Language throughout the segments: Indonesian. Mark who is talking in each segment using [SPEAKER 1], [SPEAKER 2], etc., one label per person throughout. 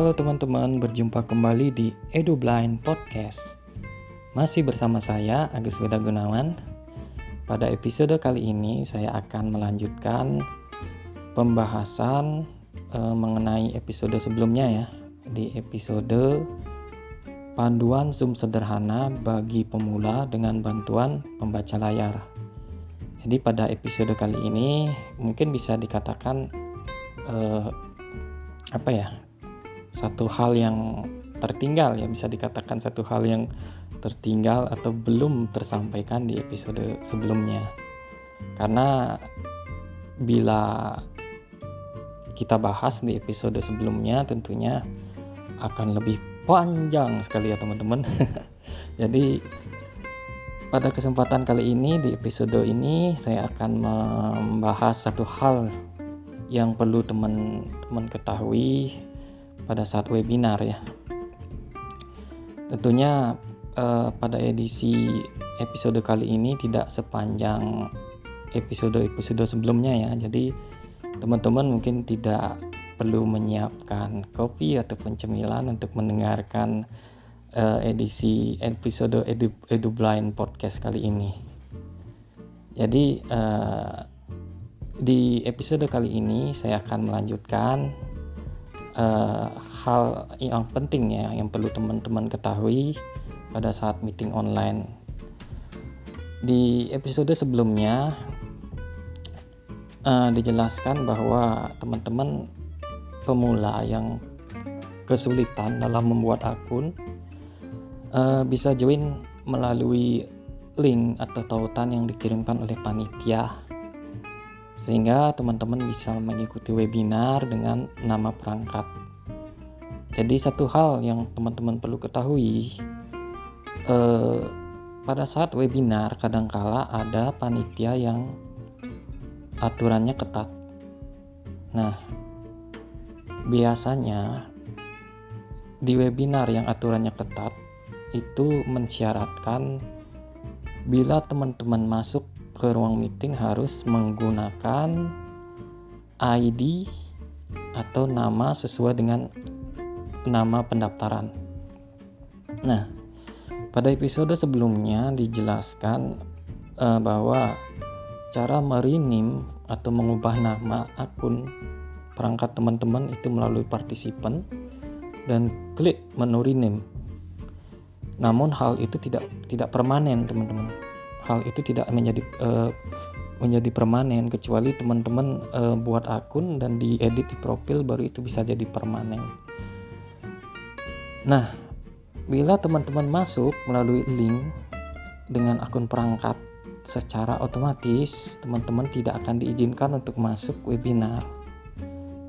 [SPEAKER 1] Halo teman-teman, berjumpa kembali di Edu Blind Podcast. Masih bersama saya Agus Weda Gunawan. Pada episode kali ini saya akan melanjutkan pembahasan e, mengenai episode sebelumnya ya. Di episode panduan Zoom sederhana bagi pemula dengan bantuan pembaca layar. Jadi pada episode kali ini mungkin bisa dikatakan eh, apa ya satu hal yang tertinggal ya bisa dikatakan satu hal yang tertinggal atau belum tersampaikan di episode sebelumnya. Karena bila kita bahas di episode sebelumnya tentunya akan lebih panjang sekali ya teman-teman. Jadi pada kesempatan kali ini di episode ini saya akan membahas satu hal yang perlu teman-teman ketahui pada saat webinar ya. Tentunya eh, pada edisi episode kali ini tidak sepanjang episode-episode sebelumnya ya. Jadi teman-teman mungkin tidak perlu menyiapkan kopi ataupun cemilan untuk mendengarkan uh, edisi episode Edu, Edu Blind podcast kali ini. Jadi uh, di episode kali ini saya akan melanjutkan uh, hal yang penting ya yang perlu teman-teman ketahui pada saat meeting online. Di episode sebelumnya uh, dijelaskan bahwa teman-teman pemula yang kesulitan dalam membuat akun uh, bisa join melalui link atau tautan yang dikirimkan oleh panitia sehingga teman-teman bisa mengikuti webinar dengan nama perangkat. Jadi satu hal yang teman-teman perlu ketahui eh, pada saat webinar kadangkala ada panitia yang aturannya ketat. Nah, biasanya di webinar yang aturannya ketat itu mensyaratkan bila teman-teman masuk ke ruang meeting harus menggunakan ID atau nama sesuai dengan nama pendaftaran. Nah, pada episode sebelumnya dijelaskan uh, bahwa cara merinim atau mengubah nama akun perangkat teman-teman itu melalui partisipan dan klik menu rename. Namun hal itu tidak tidak permanen, teman-teman hal itu tidak menjadi uh, menjadi permanen kecuali teman-teman uh, buat akun dan diedit di profil baru itu bisa jadi permanen. Nah, bila teman-teman masuk melalui link dengan akun perangkat secara otomatis teman-teman tidak akan diizinkan untuk masuk webinar.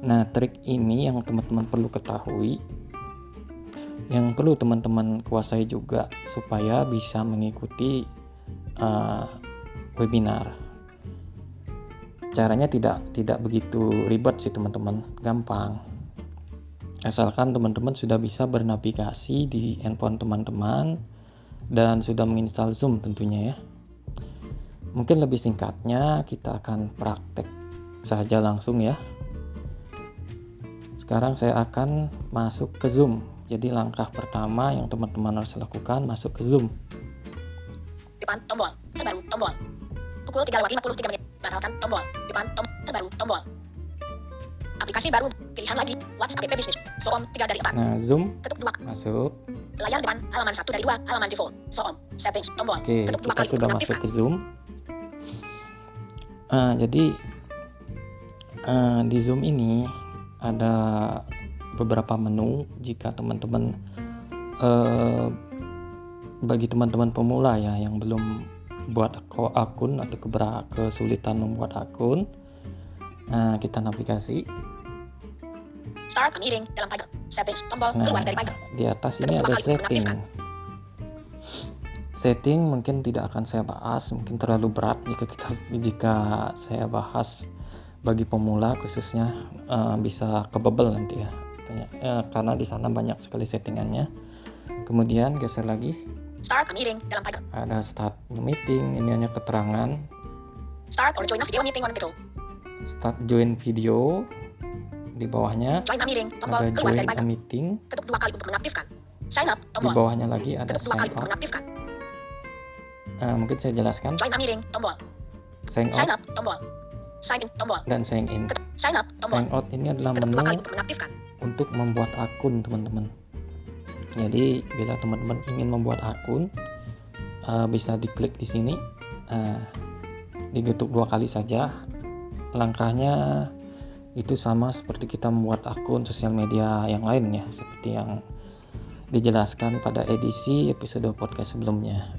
[SPEAKER 1] Nah, trik ini yang teman-teman perlu ketahui yang perlu teman-teman kuasai juga supaya bisa mengikuti uh, webinar. Caranya tidak tidak begitu ribet sih teman-teman, gampang. Asalkan teman-teman sudah bisa bernavigasi di handphone teman-teman dan sudah menginstal Zoom tentunya ya. Mungkin lebih singkatnya kita akan praktek saja langsung ya. Sekarang saya akan masuk ke Zoom. Jadi langkah pertama yang teman-teman harus lakukan masuk ke Zoom depan tombol terbaru tombol. Pukul 3 lewat 53 menit batalkan tombol. Depan tombol terbaru tombol. Aplikasi baru pilihan lagi. WhatsApp app bisnis Zoom 3 dari 4 nah zoom. Ketuk 2 masuk. Layar depan halaman 1 dari 2 halaman default. Zoom settings tombol. Oke ketuk kita kali. sudah masuk ke zoom. Uh, jadi uh, di zoom ini ada beberapa menu jika teman-teman uh, bagi teman-teman pemula ya yang belum buat akun atau kesulitan membuat akun nah kita navigasi. Start meeting dalam pagar. Settings tombol nah, keluar dari pagar. di atas ini ada setting. setting mungkin tidak akan saya bahas mungkin terlalu berat jika kita jika saya bahas bagi pemula khususnya uh, bisa kebebel nanti ya. Uh, karena di sana banyak sekali settingannya. Kemudian geser lagi Start a meeting dalam pagar. Ada start meeting, ini hanya keterangan. Start or join a video meeting on video. Start join video di bawahnya
[SPEAKER 2] Join a meeting. Tombol
[SPEAKER 1] ada
[SPEAKER 2] keluar
[SPEAKER 1] join
[SPEAKER 2] dari
[SPEAKER 1] a meeting
[SPEAKER 2] Ketuk dua kali untuk mengaktifkan. Sign up.
[SPEAKER 1] di
[SPEAKER 2] Tombol.
[SPEAKER 1] bawahnya lagi ada
[SPEAKER 2] Ketuk dua kali untuk mengaktifkan.
[SPEAKER 1] Nah, mungkin saya jelaskan
[SPEAKER 2] Join a meeting. Tombol.
[SPEAKER 1] sign
[SPEAKER 2] Sign up. Tombol. Sign in. Tombol.
[SPEAKER 1] dan sign in
[SPEAKER 2] Ketuk sign up. Tombol.
[SPEAKER 1] sign out ini adalah
[SPEAKER 2] Ketuk
[SPEAKER 1] menu
[SPEAKER 2] untuk mengaktifkan.
[SPEAKER 1] untuk membuat akun teman-teman jadi bila teman-teman ingin membuat akun eh, bisa diklik di sini eh, diketuk dua kali saja langkahnya itu sama seperti kita membuat akun sosial media yang lain ya seperti yang dijelaskan pada edisi episode podcast sebelumnya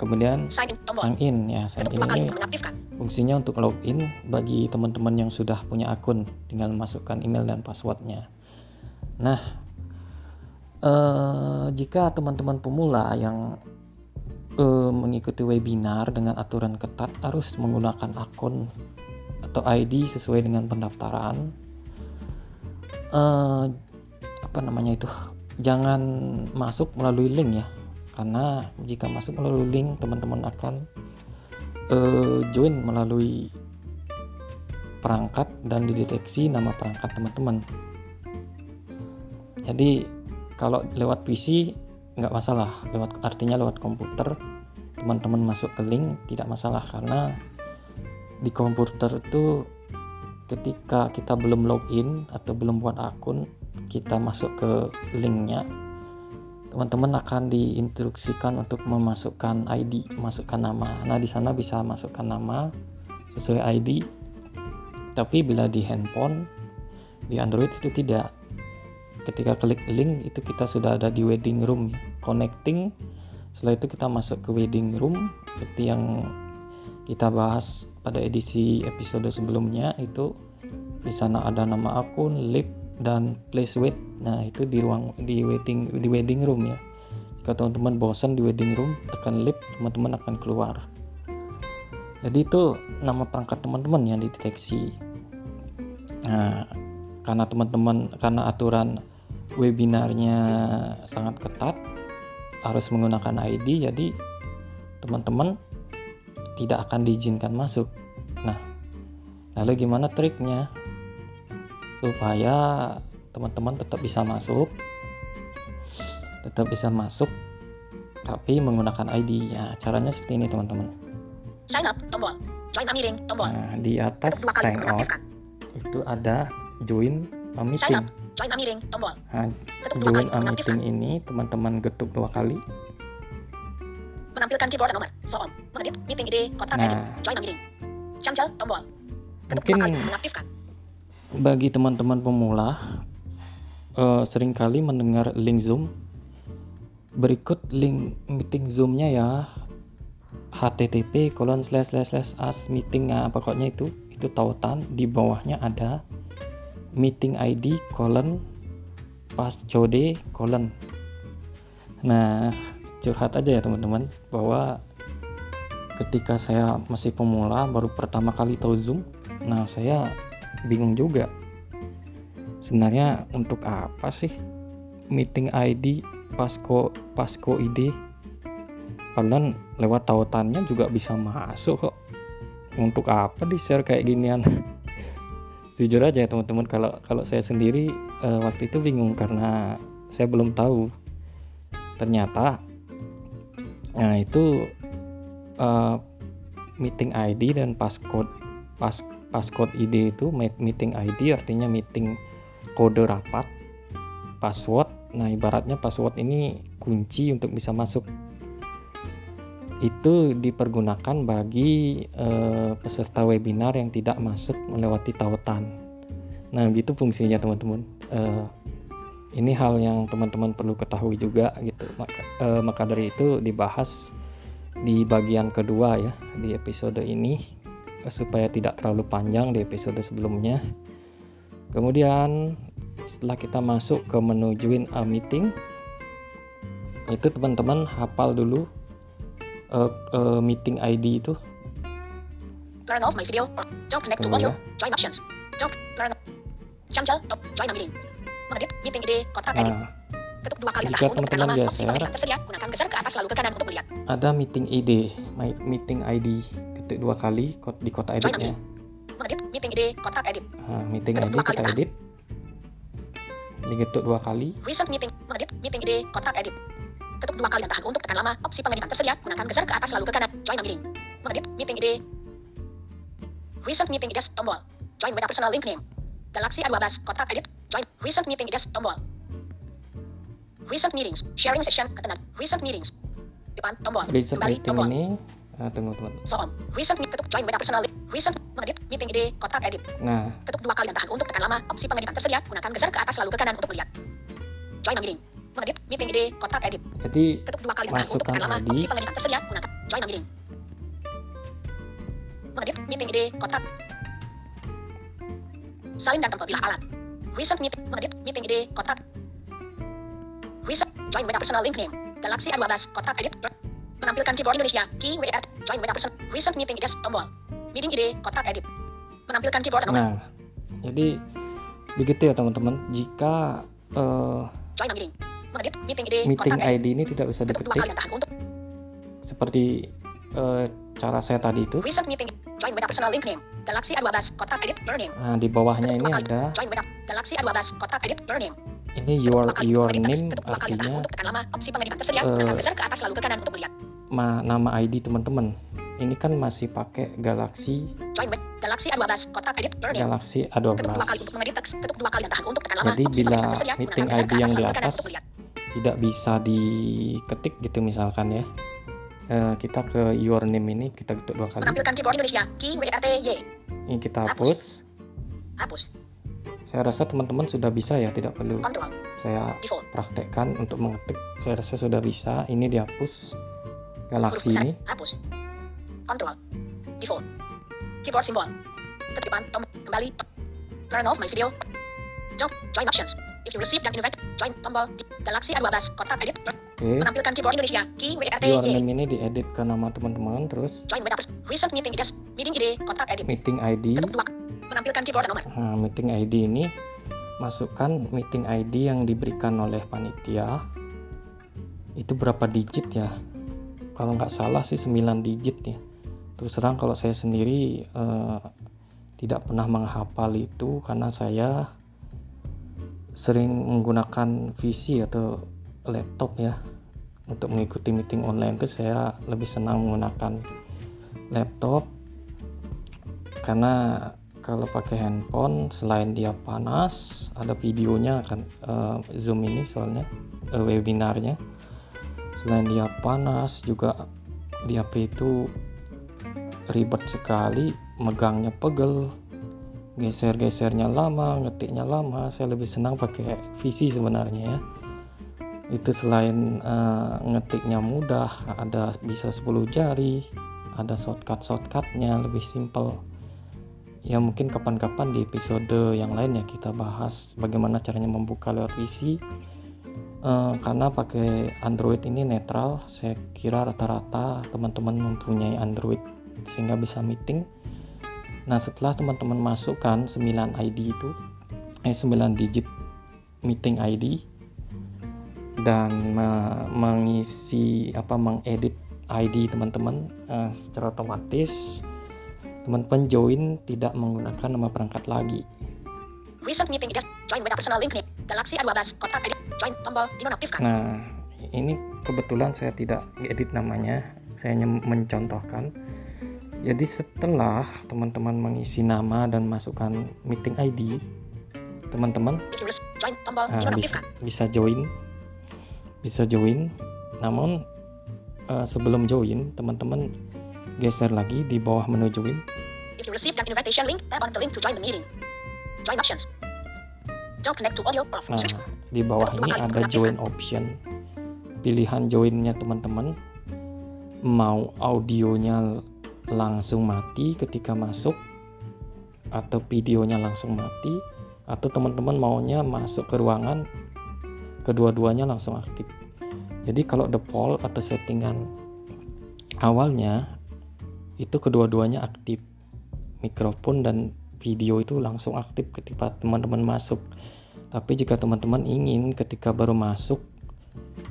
[SPEAKER 1] kemudian
[SPEAKER 2] Sign in. Tombol.
[SPEAKER 1] sign in ya sign in ini fungsinya untuk login bagi teman-teman yang sudah punya akun tinggal masukkan email dan passwordnya nah eh, jika teman-teman pemula yang eh, mengikuti webinar dengan aturan ketat harus menggunakan akun atau ID sesuai dengan pendaftaran eh, apa namanya itu jangan masuk melalui link ya karena jika masuk melalui link teman-teman akan eh, join melalui perangkat dan dideteksi nama perangkat teman-teman. Jadi kalau lewat PC nggak masalah, lewat artinya lewat komputer teman-teman masuk ke link tidak masalah karena di komputer itu ketika kita belum login atau belum buat akun kita masuk ke linknya teman-teman akan diinstruksikan untuk memasukkan ID, masukkan nama. Nah, di sana bisa masukkan nama sesuai ID. Tapi bila di handphone di Android itu tidak. Ketika klik link itu kita sudah ada di wedding room ya. Connecting. Setelah itu kita masuk ke wedding room seperti yang kita bahas pada edisi episode sebelumnya itu di sana ada nama akun, lip dan place wait. Nah, itu di ruang di wedding di wedding room ya. Jika teman-teman bosan di wedding room, tekan lip, teman-teman akan keluar. Jadi itu nama perangkat teman-teman yang dideteksi. Nah, karena teman-teman karena aturan webinarnya sangat ketat harus menggunakan ID jadi teman-teman tidak akan diizinkan masuk. Nah, lalu gimana triknya? supaya teman-teman tetap bisa masuk tetap bisa masuk tapi menggunakan ID ya caranya seperti ini teman-teman
[SPEAKER 2] Sign up. Tombol. Join a meeting. Tombol.
[SPEAKER 1] nah di atas sign
[SPEAKER 2] mengaktifkan.
[SPEAKER 1] itu ada join
[SPEAKER 2] Sign
[SPEAKER 1] meeting
[SPEAKER 2] up. Join a meeting. Tombol.
[SPEAKER 1] nah, join
[SPEAKER 2] untuk
[SPEAKER 1] a
[SPEAKER 2] mengaktifkan.
[SPEAKER 1] meeting ini teman-teman getuk dua kali
[SPEAKER 2] Menampilkan keyboard dan nomor. Soom. Mengedit. Meeting ID. Kontak
[SPEAKER 1] Nah.
[SPEAKER 2] edit. Join a meeting. Cancel. Tombol. Ketuk
[SPEAKER 1] mungkin
[SPEAKER 2] dua kali mengaktifkan.
[SPEAKER 1] bagi teman-teman pemula eh, sering kali mendengar link Zoom berikut link meeting Zoom-nya ya http colon slash slash slash as meeting nah, pokoknya itu itu tautan di bawahnya ada meeting ID colon passcode colon. Nah curhat aja ya teman-teman bahwa ketika saya masih pemula baru pertama kali tahu Zoom nah saya bingung juga. Sebenarnya untuk apa sih meeting ID Pasco Pasco ID padahal lewat tautannya juga bisa masuk kok. Untuk apa di share kayak ginian jujur aja teman-teman kalau kalau saya sendiri eh, waktu itu bingung karena saya belum tahu. Ternyata nah itu eh, meeting ID dan passcode pas passcode ID itu me- meeting ID artinya meeting kode rapat password. Nah ibaratnya password ini kunci untuk bisa masuk itu dipergunakan bagi eh, peserta webinar yang tidak masuk melewati tautan. Nah gitu fungsinya teman-teman. Eh, ini hal yang teman-teman perlu ketahui juga gitu. Maka, eh, maka dari itu dibahas di bagian kedua ya di episode ini supaya tidak terlalu panjang di episode sebelumnya. Kemudian setelah kita masuk ke menu join a meeting itu teman-teman hafal dulu eh, eh, meeting ID itu
[SPEAKER 2] Turn off my video. Or don't connect to
[SPEAKER 1] Tunggu
[SPEAKER 2] audio.
[SPEAKER 1] ya.
[SPEAKER 2] Join options. Don't turn. Cancel. Top. Join a meeting. Mengedit. Meeting ID. Kontak edit.
[SPEAKER 1] nah
[SPEAKER 2] Ketuk dua kali
[SPEAKER 1] jika teman-teman geser.
[SPEAKER 2] pemilihan tersedia. Gunakan geser ke atas lalu ke kanan untuk melihat.
[SPEAKER 1] ada meeting ID my- meeting ID ketik dua kali di kotak editnya
[SPEAKER 2] meeting. Mengedit. Meeting ID, kontak edit.
[SPEAKER 1] Nah, meeting
[SPEAKER 2] Ketuk
[SPEAKER 1] ID
[SPEAKER 2] dua kali
[SPEAKER 1] kita
[SPEAKER 2] tekan.
[SPEAKER 1] edit. Diketuk dua kali.
[SPEAKER 2] Recent meeting, mengedit, meeting ID, kontak edit. Ketuk dua kali dan tahan untuk tekan lama. Opsi pengeditan tersedia. Gunakan geser ke atas lalu ke kanan. Join a meeting. Mengedit, meeting ID. Recent meeting ID, tombol. Join with a personal link name. Galaxy A12, kontak edit. Join. Recent meeting ID, tombol. Recent meetings, sharing session, ketengan. Recent meetings. Depan, tombol.
[SPEAKER 1] Recent
[SPEAKER 2] Kembali,
[SPEAKER 1] meeting
[SPEAKER 2] tombol.
[SPEAKER 1] ini ah, tunggu teman.
[SPEAKER 2] So on. Recent ketuk join with a personal link. Recent mengedit meeting ID kontak edit.
[SPEAKER 1] Nah,
[SPEAKER 2] Ketuk dua kali dan tahan untuk tekan lama. Opsi pengeditan tersedia. Gunakan geser ke atas lalu ke kanan untuk melihat. Join a meeting. Mengedit meeting ID kontak edit.
[SPEAKER 1] jadi
[SPEAKER 2] Ketuk dua kali
[SPEAKER 1] Masukkan
[SPEAKER 2] lama. Opsi pengeditan tersedia. Gunakan join a meeting. Mengedit meeting ID kontak. Salin dan tempel bilah alat. Recent meeting mengedit meeting ID kontak. Recent join with personal link name. Galaxy A12 kontak edit. Menampilkan keyboard Indonesia. Key WR. Join with a person. Recent meeting ID tombol. Meeting ID kontak edit. Menampilkan keyboard
[SPEAKER 1] nah jadi begitu ya teman-teman. Jika eh,
[SPEAKER 2] Join a meeting. Meeting ID
[SPEAKER 1] meeting ini tidak bisa diketik
[SPEAKER 2] untuk
[SPEAKER 1] seperti eh, cara saya tadi itu.
[SPEAKER 2] recent meeting. Join with a personal link name. Galaxy A12 kontak edit your name.
[SPEAKER 1] Nah, di bawahnya ini ada
[SPEAKER 2] Join with a Galaxy A12 kontak edit your name.
[SPEAKER 1] ini your your name artinya
[SPEAKER 2] untuk tekan lama. Opsi pengeditan tersedia. Gunakan geser ke atas lalu ke kanan untuk melihat.
[SPEAKER 1] ma- nama ID teman-teman. Ini kan masih pakai Galaxy
[SPEAKER 2] Join with Galaxy A12 kontak edit your name.
[SPEAKER 1] Galaxy
[SPEAKER 2] Ketuk dua kali
[SPEAKER 1] A12.
[SPEAKER 2] untuk mengedit teks. Ketuk dua kali dan tahan untuk tekan lama.
[SPEAKER 1] Jadi bila meeting ID yang di atas. Tidak bisa diketik gitu misalkan ya. Eh, kita ke your name ini kita ketuk dua kali.
[SPEAKER 2] Menampilkan keyboard Indonesia. Key WRTY.
[SPEAKER 1] Ini kita hapus.
[SPEAKER 2] Hapus.
[SPEAKER 1] Saya rasa teman-teman sudah bisa ya, tidak perlu
[SPEAKER 2] Control.
[SPEAKER 1] saya
[SPEAKER 2] Default.
[SPEAKER 1] praktekkan untuk mengetik. Saya rasa sudah bisa. Ini dihapus.
[SPEAKER 2] Besar.
[SPEAKER 1] ini.
[SPEAKER 2] Hapus. Control. Default. Keyboard simbol. Ketipan. Tom. Kembali. Turn off my video. Join, join options. If you received an invite, join tombol di Galaxy A12 kontak edit
[SPEAKER 1] Oke.
[SPEAKER 2] menampilkan keyboard Indonesia key
[SPEAKER 1] Your
[SPEAKER 2] WRTY
[SPEAKER 1] name ini diedit ke nama teman-teman terus
[SPEAKER 2] join with recent meeting ID meeting ID kontak edit
[SPEAKER 1] meeting ID.
[SPEAKER 2] ketuk dua menampilkan keyboard nomor
[SPEAKER 1] Nah, meeting ID ini masukkan meeting ID yang diberikan oleh panitia. Itu berapa digit ya? Kalau nggak salah sih 9 digit ya. Terus terang kalau saya sendiri eh, tidak pernah menghafal itu karena saya sering menggunakan PC atau laptop ya. Untuk mengikuti meeting online itu saya lebih senang menggunakan laptop. Karena kalau pakai handphone selain dia panas ada videonya kan eh, zoom ini soalnya eh, webinarnya. Selain dia panas juga di HP itu ribet sekali megangnya pegel geser-gesernya lama ngetiknya lama saya lebih senang pakai VC sebenarnya ya. Itu selain eh, ngetiknya mudah ada bisa 10 jari ada shortcut shortcutnya lebih simple. Ya mungkin kapan-kapan di episode yang lain ya kita bahas bagaimana caranya membuka lewat PC Eh, karena pakai Android ini netral saya kira rata-rata teman-teman mempunyai Android sehingga bisa meeting nah setelah teman-teman masukkan 9 ID itu eh 9 digit meeting ID dan me- mengisi apa mengedit ID teman-teman eh, secara otomatis teman-teman join tidak menggunakan nama perangkat lagi.
[SPEAKER 2] Recent meeting ID join with personal link Galaxy A12 kontak edit join tombol dinonaktifkan.
[SPEAKER 1] Nah, ini kebetulan saya tidak edit namanya, saya hanya mencontohkan. Jadi setelah teman-teman mengisi nama dan masukkan meeting ID, teman-teman ah, bisa,
[SPEAKER 2] dinonaktifkan
[SPEAKER 1] bisa join, bisa join. Namun eh, sebelum join, teman-teman geser lagi di bawah menu join.
[SPEAKER 2] if you received an invitation link tap on the link to join the meeting join options don't connect to audio or
[SPEAKER 1] Nah, di bawah ini ada join option. Pilihan joinnya teman-teman mau audionya langsung mati ketika masuk atau videonya langsung mati atau teman-teman maunya masuk ke ruangan kedua-duanya langsung aktif. Jadi kalau default atau settingan awalnya itu kedua-duanya aktif. Mikrofon dan video itu langsung aktif ketika teman-teman masuk. Tapi jika teman-teman ingin ketika baru masuk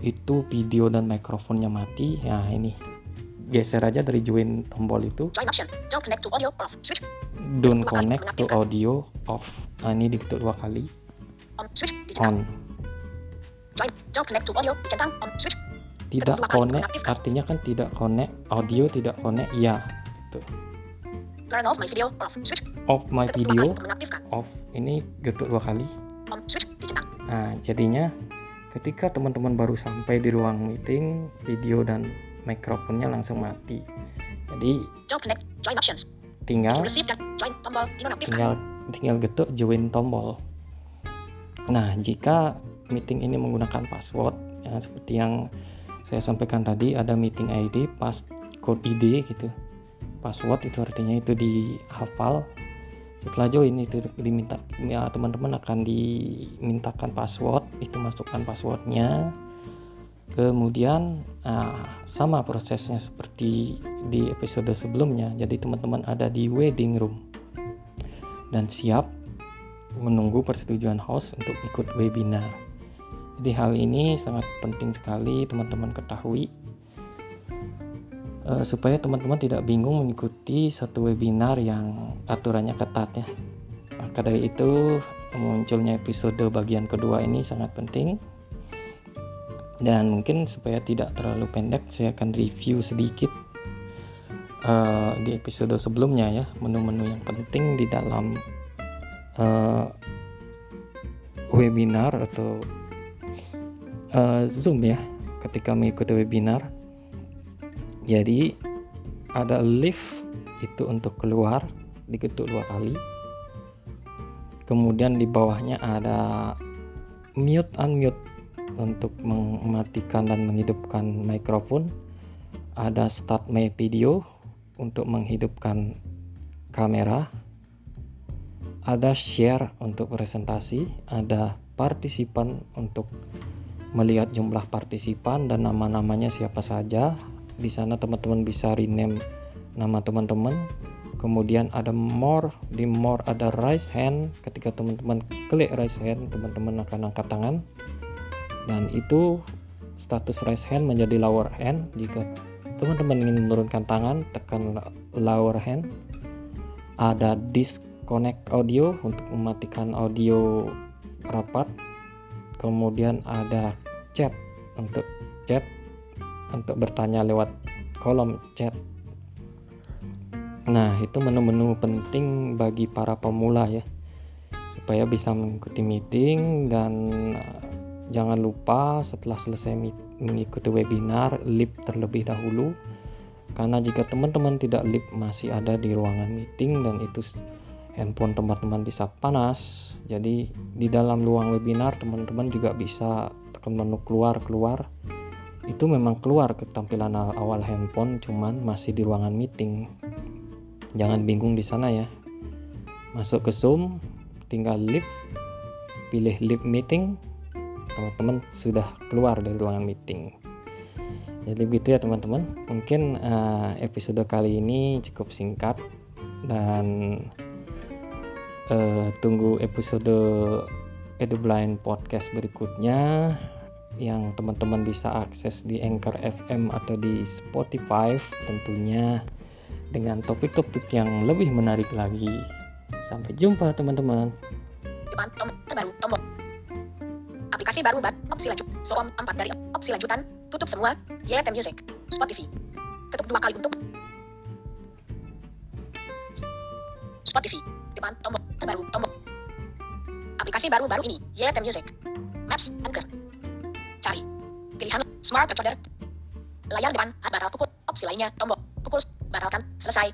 [SPEAKER 1] itu video dan mikrofonnya mati, ya ini geser aja dari join tombol itu
[SPEAKER 2] Join option. Don't connect to audio off. Switch.
[SPEAKER 1] don't connect to audio off nah, ini diketuk dua kali
[SPEAKER 2] On. Switch. Dicentang.
[SPEAKER 1] on
[SPEAKER 2] Join. Don't connect to audio. Dicentang. On. Switch.
[SPEAKER 1] tidak connect artinya kan tidak connect audio tidak connect ya gitu.
[SPEAKER 2] Turn off my video off. Switch.
[SPEAKER 1] my video ini getuk dua kali
[SPEAKER 2] On. Switch. Dicentang.
[SPEAKER 1] nah jadinya ketika teman-teman baru sampai di ruang meeting video dan mikrofonnya langsung mati jadi tinggal tinggal tinggal getuk join tombol. Nah, jika meeting ini menggunakan password ya seperti yang saya sampaikan tadi ada meeting ID, passcode ID gitu. Password itu artinya itu dihafal. Setelah join itu diminta ya teman-teman akan dimintakan password, itu masukkan passwordnya. Kemudian ah, sama prosesnya seperti di episode sebelumnya. Jadi teman-teman ada di wedding room dan siap menunggu persetujuan host untuk ikut webinar. Jadi hal ini sangat penting sekali teman-teman ketahui eh, supaya teman-teman tidak bingung mengikuti satu webinar yang aturannya ketat ya. Maka dari itu munculnya episode bagian kedua ini sangat penting. Dan mungkin supaya tidak terlalu pendek saya akan review sedikit eh, di episode sebelumnya ya menu-menu yang penting di dalam eh, webinar atau eh, Zoom ya ketika mengikuti webinar. Jadi ada lift itu untuk keluar diketuk dua kali. Kemudian di bawahnya ada mute unmute untuk mematikan dan menghidupkan mikrofon. Ada start my video untuk menghidupkan kamera. Ada share untuk presentasi, ada partisipan untuk melihat jumlah partisipan dan nama-namanya siapa saja. Di sana teman-teman bisa rename nama teman-teman. Kemudian ada more, di more ada raise hand. Ketika teman-teman klik raise hand, teman-teman akan angkat tangan. Dan itu status raise hand menjadi lower hand. Jika teman-teman ingin menurunkan tangan, tekan lower hand. Ada disconnect audio untuk mematikan audio rapat. Kemudian ada chat untuk chat untuk bertanya lewat kolom chat. Nah, itu menu-menu penting bagi para pemula ya. Supaya bisa mengikuti meeting dan jangan lupa setelah selesai mengikuti webinar lip terlebih dahulu. Karena jika teman-teman tidak lip masih ada di ruangan meeting dan itu handphone teman-teman bisa panas. Jadi di dalam ruang webinar teman-teman juga bisa tekan menu keluar-keluar. Itu memang keluar ketampilan a- awal handphone cuman masih di ruangan meeting. Jangan bingung di sana ya. Masuk ke Zoom, tinggal live, pilih live meeting, teman-teman sudah keluar dari ruangan meeting. Jadi begitu ya teman-teman. Mungkin eh, episode kali ini cukup singkat dan eh, tunggu episode EduBlind podcast berikutnya yang teman-teman bisa akses di Anchor FM atau di Spotify tentunya dengan topik-topik yang lebih menarik lagi. Sampai jumpa teman-teman.
[SPEAKER 2] Tombol. Aplikasi baru bat opsi lanjut. Soom 4 dari opsi lanjutan. Tutup semua. YT Music. Spotify. Ketuk dua kali untuk Spotify. Depan tombol terbaru tombol. Aplikasi baru-baru ini. YT Music. Maps Anchor. Cari. Pilihan Smart Controller. Layar depan batal pukul. Opsi lainnya tombol. Pukul batalkan. Selesai.